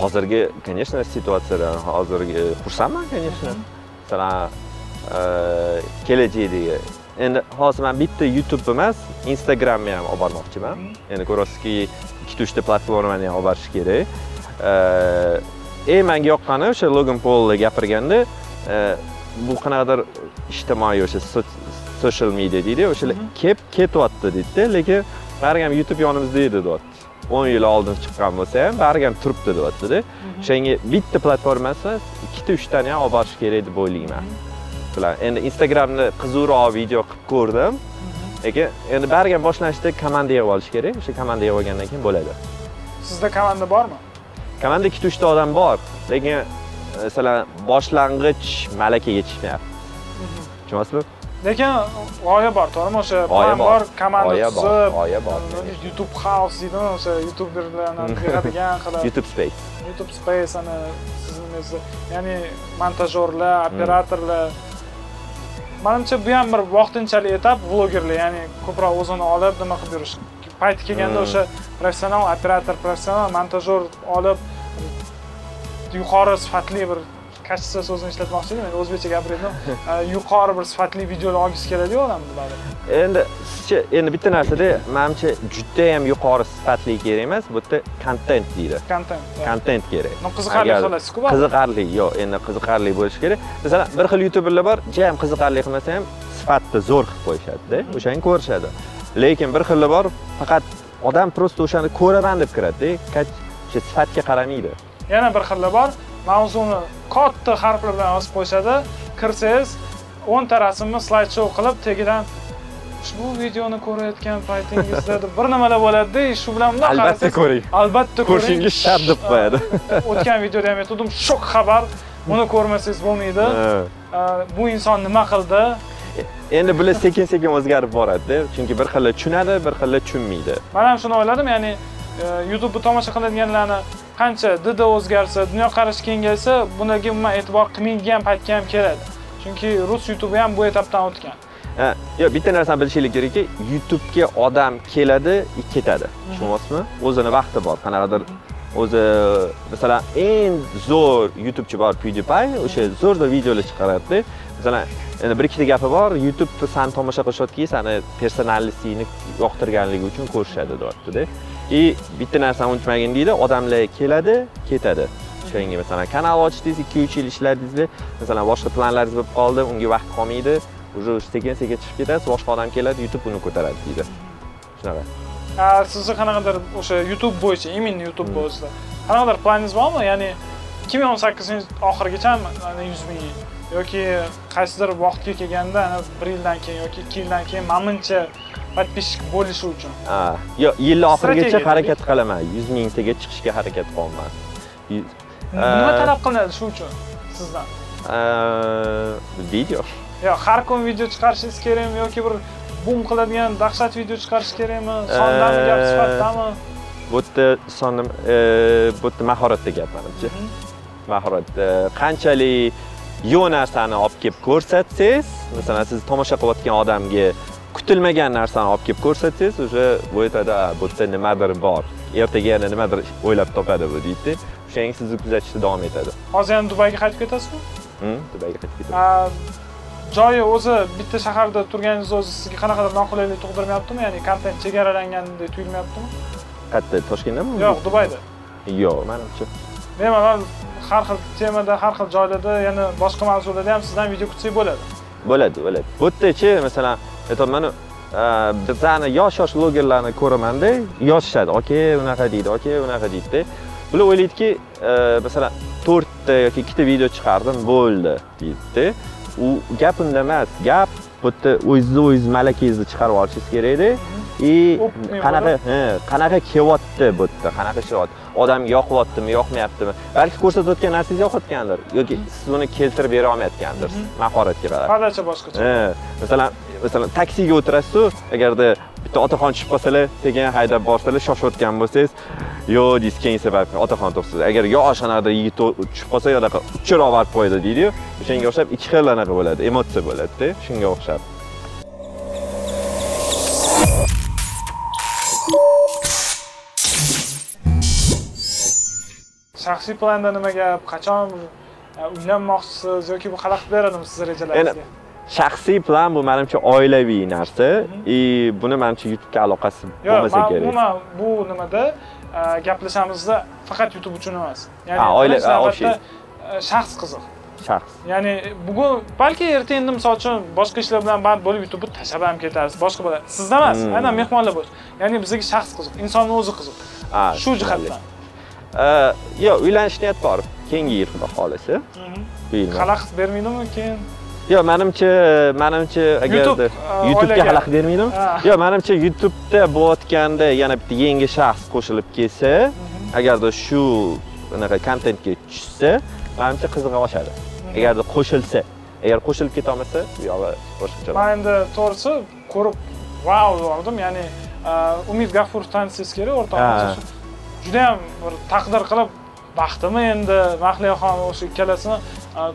Hozirgi конечно situatsiyadan hozirgi xursandman конечно. Masalan kelajakdagi endi hozir man bitta youtube emas instagramni ham olib bormoqchiman endi ko'rasizki ikkita uchta platformani ham olib borish kerak eng menga yoqqani o'sha logan pol gapirganda e, bu qanaqadir ijtimoiy o'sha social media deydi o'shalar kelib ketyapti deydida lekin baribir ham youtube yonimizda edi deyapti. o'n yil oldin chiqqan bo'lsa ham baribir ham turibdi deyaptida. O'shanga bitta platformasi emas ikkita uchtani ham olib borish kerak deb o'ylayman. Bilan endi instagramni qiziqroq video qilib ko'rdim. Lekin endi baribir ham boshlanishda komanda yig'ib olish kerak. O'sha komanda yig'ib olgandan keyin bo'ladi. Sizda komanda bormi komanda ikkita uchta odam bor lekin masalan boshlang'ich malakaga chiqmayapti tushunyapsizmi lekin g'oya bor to'g'rimi? O'sha plan bor. komanda tuzib g'oya bor. e, youtube house deydimi? O'sha youtuberlarni yig'adigan qilib. Youtube space. Youtube space ana sizni ya'ni montajyorlar operatorlar. Manimcha bu ham bir vaqtinchalik etap vlogerlar ya'ni ko'proq o'zini olib nima qilib yurish payti kelganda o'sha professional operator professional montajyor olib yuqori sifatli bir kачество so'zini ishlatmoqchi edim. Endi o'zbekcha gapirayotgan yuqori bir sifatli videolar olgisi keladiyu odam bularni endi sizcha endi bitta narsada manimcha judayam yuqori sifatli kerak emas bu yerda kontent deydi. Kontent kontent kerak. Qiziqarli baribir. qiziqarli yo'q endi qiziqarli bo'lishi kerak. Masalan bir xil youtuberlar bor jam qiziqarli qilmasa ham sifatni zo'r qilib qo'yishadida o'shani ko'rishadi lekin bir xili bor faqat odam просто o'shani ko'raman deb kiradida o'sha sifatga qaramaydi yana bir xili bor mavzuni katta harflar bilan yozib qo'yishadi. Kirsangiz o'nta rasmni slayd shou qilib tagidan ushbu videoni ko'rayotgan paytingizda deb bir nimalar bo'ladida shu bilan bundoq Albatta ko'ring. albatta ko'ring. Ko'rishingiz shart deb qo'yadi. o'tgan videoda ham aytgandim shok xabar. Uni ko'rmasangiz bo'lmaydi. Bu inson nima qildi endi bular sekin sekin o'zgarib boradida chunki bir xili tushunadi bir xili tushunmaydi. Man ham shuni o'yladim ya'ni e, youtube'ni tomosha qiladiganlarni qancha didi o'zgarsa dunyoqarashi kengaysa bularga umuman e'tibor qilmaydigan paytga ham keladi. Chunki rus youtube'i ham bu etapdan o'tgan. Yo'q bitta narsani bilishinglar kerakki youtubega odam keladi ketadi. Tushunyapsizmi o'zini vaqti bor qanaqadir o'zi masalan eng zo'r youtubechi bor pewdiepie o'sha zo'r zo'r videolar chiqaradida masalan endi bir ikkita gapi bor. Youtubeni san tomosha qilishayotgan sani personalligingni yoqtirganligi uchun ko'rishadi deyaptida. И bitta narsani unutmagin deydi odamlar keladi ketadi. O'shanga masalan kanal ochdingiz ikki uch yil ishladingizlar masalan boshqa planlaringiz bo'lib qoldi unga vaqt qolmaydi уже sekin sekin chiqib ketasiz boshqa odam keladi youtube uni ko'taradi deydi. Shunaqa. Sizni qanaqadir o'sha youtube bo'yicha именно youtube bo'yicha. Qanaqadir planingiz bormi? Ya'ni 2018 oxirigacha yuz ming yoki qaysidir vaqtga kelganda ana bir yildan keyin yoki ikki yildan keyin manimcha подписчик bo'lishi uchun. Ha, yo'q yilni oxirigacha harakat qilaman. Yuz mingtaga chiqishga harakat qilaman Y- nima Э, talab qilinadi shu uchun sizdan? э, video. Yo har kun video chiqarishingiz kerakmi yoki bir bum qiladigan dahshat video chiqarish kerakmi? Sondami gap Э, sifatdami? bu yerda sonni e, bu yerda mahoratda gap manimcha Mhm. mahorat E, qanchalik yo'q narsani olib kelib ko'rsatsangiz masalan siz tomosha qilayotgan odamga kutilmagan narsani olib kelib ko'rsatsangiz уже bu aytadi "A, bu yerda nimadir bor. Ertaga yana nimadir o'ylab topadi bu deydida. O'shanga sizni kuzatishda davom etadi. Hozir yana dubayga qaytib ketasizmi? Hmm, dubayga qaytib ketadi A, joyi o'zi bitta shaharda turganingiz o'zi sizga qanaqadir noqulaylik tug'dirmayaptimi? Ya'ni kontent chegaralangandek tuyulmayaptimi? Qayerda toshkentdami yo'q dubayda. Yo'q manimcha bemalol har xil temada har xil joylarda yana boshqa mavzularda ham sizdan video kutsak bo'ladi. Bo'ladi bo'ladi. Bu yerdachi masalan aytyapmanu bizani yosh yosh blogerlarni ko'ramanda yozishadi. Aka unaqa deydi aka unaqa deydida. Bular o'ylaydiki e, masalan to'rtta yoki ikkita video chiqardim bo'ldi deydida. U gap unda emas gap bu yerda o'zizni o'ziz malakangizni chiqarib olishingiz kerakda. И O'pmay qanaqa qanaqa kelyapti bu yerda qanaqa ishlayapti odamga yoqyaptimi yoqmayaptimi? Balki ko'rsatayotgan narsangiz yoqayotgandir yoki siz uni keltirib bera olmayotgandir mahoratga qarab hadacha boshqacha. Ha, masalan masalan taksiga o'tirasiz agarda bitta otaxon tushib qolsalar sekin haydab borsalar shoshayotgan bo'lsangiz yo'q deysiz keyin sababni otaxon to'xtaydi agar yosh anaqa yigit tushib qolsa yonaqa uchirib olib qo'yadi deydiyu o'shanga o'xshab ikki xil anaqa bo'ladi emotsiya bo'ladida shunga o'xshab shaxsiy planda nima gap qachon e, uylanmoqchisiz yoki bu xalaqit beradimi sizni rejalaringizga shaxsiy plan bu manimcha oilaviy narsa. И buni manimcha youtubega aloqasi yo'q bo'lmasa kerak. umuman bu nimada e, gaplashamizda faqat youtube uchun emas. Ya'ni oila- e, shaxs qiziq. Shaxs. Ya'ni bugun balki erta endi misol uchun boshqa ishlar bilan band bo'lib youtubeni tashlab ham ketarsiz boshqa bo'ladi. Sizda emas Hmm. aynan mehmonlar bo'lish ya'ni bizga shaxs qiziq insonni o'zi qiziq. Shu jihatdan yo'q uylanish niyat bor keyingi yil xudo xohlasa xalaqit bermaydimi keyin yo'q manimcha manimcha agarda YouTube, YouTube'ga xalaqit bermaydimi yo'q manimcha YouTube'da bo'layotganda yana bitta yangi shaxs qo'shilib kelsa agarda shu anaqa kontentga tushsa manimcha qizig'i oshadi agarda qo'shilsa agar qo'shilib ketolmasa bu yog'i boshqacha man endi to'g'risi ko'rib vau devordim ya'ni umid gafurov tanishsangiz kerak o'rtog'imiz. Judayam bir taqdir qilib baxtimi endi mahliyaxon o'sha ikkalasini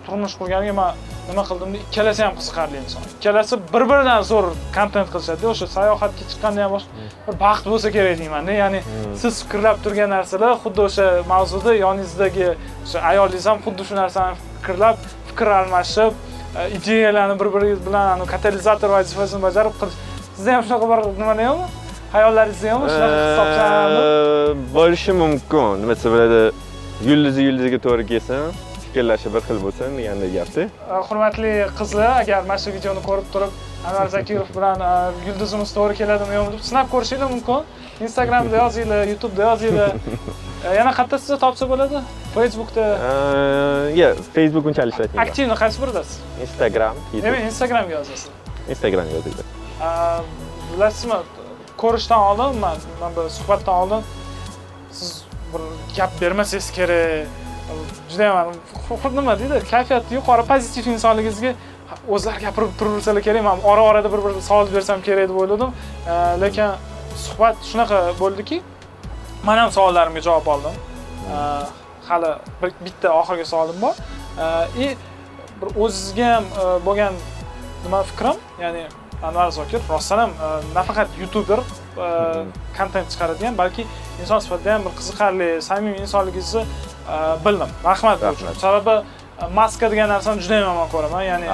turmush qurganiga man nima qildim deb ikkalasi ham qiziqarli inson. Ikkalasi bir biridan zo'r kontent qilishadi o'sha sayohatga chiqqanda ham boshqa bir baxt bo'lsa kerak deymanda ya'ni siz fikrlab turgan narsalar xuddi o'sha mavzuda yoningizdagi o'sha ayolingiz ham xuddi shu narsani fikrlab fikr almashib ideyalarni bir biringiz bilan katalizator vazifasini bajarib qilish. Sizda ham shunaqa bir nimalar yo'qmi hayollaringizda yo'qmi shunaqa hisoblanib Э, bo'lishi mumkin. Nima desa bo'ladi yulduzi yulduziga to'g'ri kelsin fikrlashi bir xil bo'lsin degandek gapda hurmatli qizlar agar mana shu videoni ko'rib turib anvar zakirov bilan yulduzimiz to'g'ri keladimi yo'qmi deb sinab ko'rishinglar mumkin. Instagramda yozinglar youtubeda yozinglar. Yana qayerda sizni topsa bo'ladi? Facebookda. Yo'q facebook unchalik ishlatmayman aktivni qaysi biridasiz instagram youtube. Instagramga yozasiz. Instagram yozinglar. Bilasizmi ko'rishdan oldin man man bu suhbatdan oldin siz bir gap bermasangiz kerak. Judayam ham nima deydi. Kayfiyati yuqori pozitiv insonligingizga o'zlari gapirib turaversalar kerak. Man ora orada bir bir savol bersam kerak deb o'yladim. Lekin suhbat shunaqa bo'ldiki man ham savollarimga javob oldim. Hali bitta oxirgi savolim bor. И bir o'zizga ham e, bo'lgan nima fikrim ya'ni anvar zokir. Rostdan ham e, nafaqat youtuber kontent chiqaradigan balki inson sifatida ham bir qiziqarli samimiy insonligingizni e, bildim. Rahmat bu uchun. Sababi e, maska degan narsani juda yomon ko'raman. Ya'ni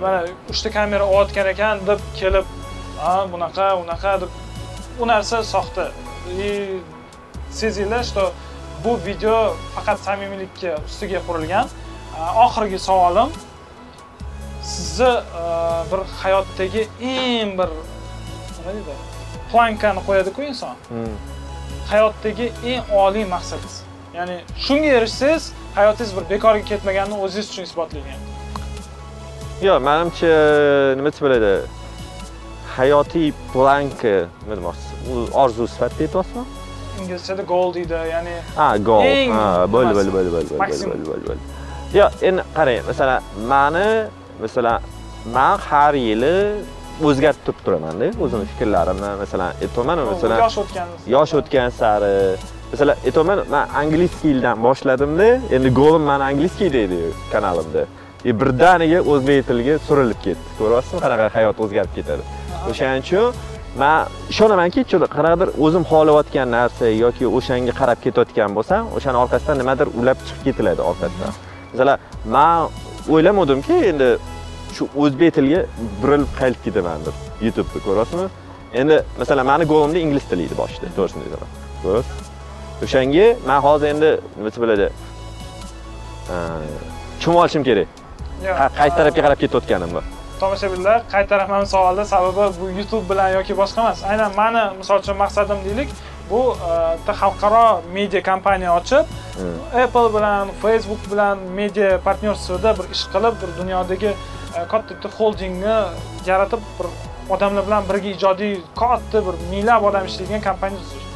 mana uchta kamera olayotgan ekan deb kelib bunaqa unaqa deb u narsa soxta. И sezinglar что bu video faqat samimiylikka ustiga qurilgan. E, oxirgi savolim sizni e, bir hayotdagi eng bir nima deydi plankani qo'yadiku inson. Hmm. hayotdagi eng oliy maqsadingiz. Ya'ni shunga erishsangiz hayotingiz bir bekorga ketmaganini o'zingiz uchun isbotlagan yo'q manimcha nima desa bo'ladi hayotiy planka nima demoqchisiz orzu sifatida aytyapsizmi? Inglizchada goal deydi ya'ni ha Eng ha bo'ldi bo'ldi bo'ldi bo'ldi bo'ldi bo'ldi bo'ldi bo'ldi. Yo endi qarang masalan mani masalan man har yili o'zgartib turib turamanda o'zimni fikrlarimni. Masalan aytyapman masalan yosh o'tgan yosh o'tgan sari. Masalan aytyapman man angliskiy yildan boshladimda endi golim mani angliskiy deydi kanalimda. И birdaniga o'zbek tiliga surilib ketdi. Ko'ryapsizmi? Qanaqa hayot o'zgarib ketadi? O'shaning uchun man ishonamanki qanaqadir o'zim xohlayotgan narsa yoki o'shanga qarab ketayotgan bo'lsam o'shani orqasidan nimadir ulab chiqib ketiladi orqasidan. Masalan man o'ylamadimki endi shu o'zbek tiliga burilib qaytib ketaman deb youtubeni ko'ryapsizmi endi masalan mani golimda ingliz tili edi boshida to'g'risini aytaman ko'ryapsiz o'shanga man hozir endi nimasi bo'ladi tushunib olishim kerak. Qaysi tarafga qarab ketayotganimni tomoshabinlar qaytaraman savolda sababi bu youtube bilan yoki boshqa emas. Aynan mani misol uchun maqsadim deylik bu e, bitta xalqaro media kompaniya ochib Hmm. apple bilan facebook bilan media partnyorствоda bir ish qilib bir dunyodagi e, katta bitta holdingni yaratib bir odamlar bilan birga ijodiy katta bir minglab odam ishlaydigan kompaniya tuzish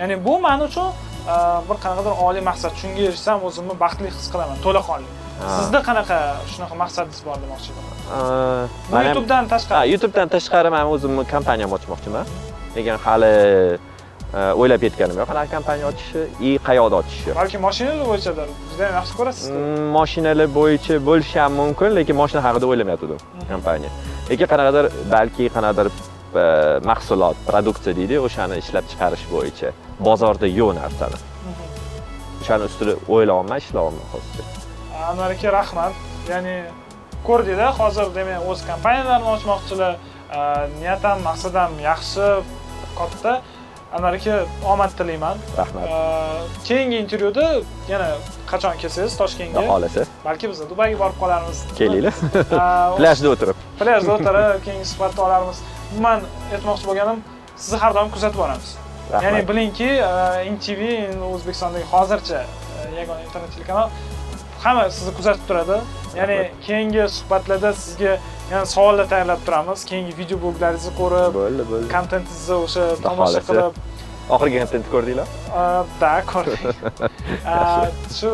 ya'ni bu man uchun e, bir qanaqadir oliy maqsad. Shunga erishsam o'zimni baxtli his qilaman to'laqonli. Sizda qanaqa shunaqa maqsadingiz bor demoqchi edim bu man youtubedan tashqari. YouTubedan tashqari men o'zimni kompaniyam ochmoqchiman. Lekin hali e, o'ylab yetganim yo'q qanaqa kompaniya ochishni и qayoqda ochishni. balki mashinalar bo'yichadir juda ham yaxshi ko'rasiz Mm, Mashinalar bo'yicha bo'lishi ham mumkin, lekin mashina haqida o'ylamayotgandim kompaniya. Lekin qanaqadir balki qanaqadir e, mahsulot, produksiya deydi, o'shani ishlab chiqarish bo'yicha bozorda yo'q narsani. O'shani ustida o'ylayapman, ishlayapman hozircha. anvar aka rahmat ya'ni ko'rdinglar hozir demak o'z kompaniyalarini ochmoqchilar niyat ham maqsad ham yaxshi katta anvar aka omad tilayman. Rahmat. Keyingi intervyuda yana qachon kelsangiz toshkentga? Xolasa, balki biz dubayga borib qolarmiz. Kelinglar. A, Plajda o'tirib. plyajda o'tirib keyingi suhbatni olarmiz. Umuman aytmoqchi bo'lganim sizni har doim kuzatib boramiz. Ya'ni bilingki NTV endi o'zbekistondagi hozircha e, yagona internet telekanal hamma sizni kuzatib turadi ya'ni keyingi suhbatlarda sizga yana savollar tayyorlab turamiz keyingi video bloglaringizni ko'rib Bo'ldi, bo'ldi. kontentingizni o'sha tomosha qilib Oxirgi kontentni ko'rdinglar? da ko'rdik shu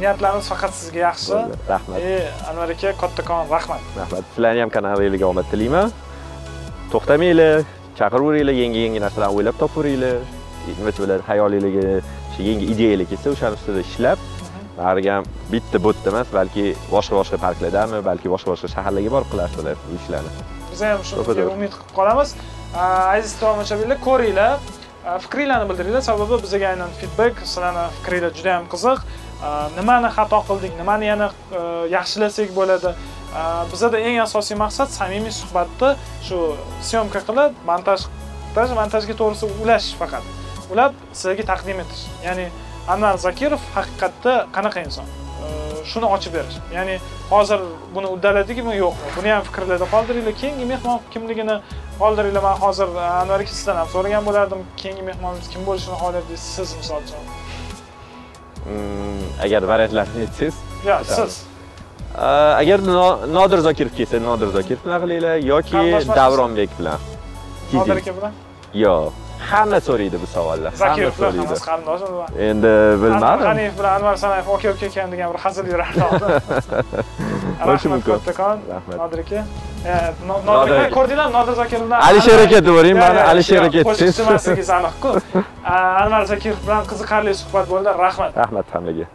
niyatlarimiz faqat sizga yaxshi. Rahmat. e anvar aka kattakon rahmat rahmat sizlarni ham kanalingizga omad tilayman to'xtamanglar chaqiraveringlar yangi yangi narsalarni o'ylab topaveringlar nima bo'ladi hayolingizga shu yangi ideyalar kelsa o'shani ustida ishlab bariga ham bitta botda emas balki boshqa boshqa parklardami balki boshqa boshqa shaharlarga borib qilarsizlar bu ishlarni. Biz ham shunga umid qilib qolamiz. Aziz tomoshabinlar ko'ringlar. Fikringlarni bildiringlar. Sababi bizga aynan feedback sizlarni fikringlar juda ham qiziq. Nimani xato qildik nimani yana yaxshilasak bo'ladi? Bizada eng asosiy maqsad samimiy suhbatni shu syomka qilib montaj montaj montajga to'g'risi ulash faqat. Ulab sizlarga taqdim etish. Ya'ni anvar zakirov haqiqatda qanaqa inson? E, shuni ochib berish. Ya'ni hozir buni uddaladikmi? Yo'qmi buni ham fikrlarda qoldiringlar. Keyingi mehmon kimligini qoldiringlar. Man hozir e, anvar aka sizdan ham so'ragan bo'lardim. Keyingi mehmonimiz kim bo'lishini xohlaysiz siz misol uchun. Mm, agar variantlarni aytsangiz yo Aytamiz. siz. A, agar No- nodir zokirov kelsa nodir zokirov bilan qilinglar yoki davronbek bilan. Nodir aka bilan? Yo'q hamma so'raydi bu savollar. Hamma so'raydi. hammasi qarindoshmi endi bilmadim. G'aniyev bilan anvar sanayev aka uka ekan degan bir hazil yurardi oldin Bo'lishi mumkin. kattakon Rahmat. nodir aka. No- Nodir aka ko'rdinglarmi? Nodir zokirov bilan Alisher aka deb yuboring, mani Alisher aka emasligingiz aniq-ku. Anvar zakirov bilan qiziqarli suhbat bo'ldi. Rahmat. Rahmat hammaga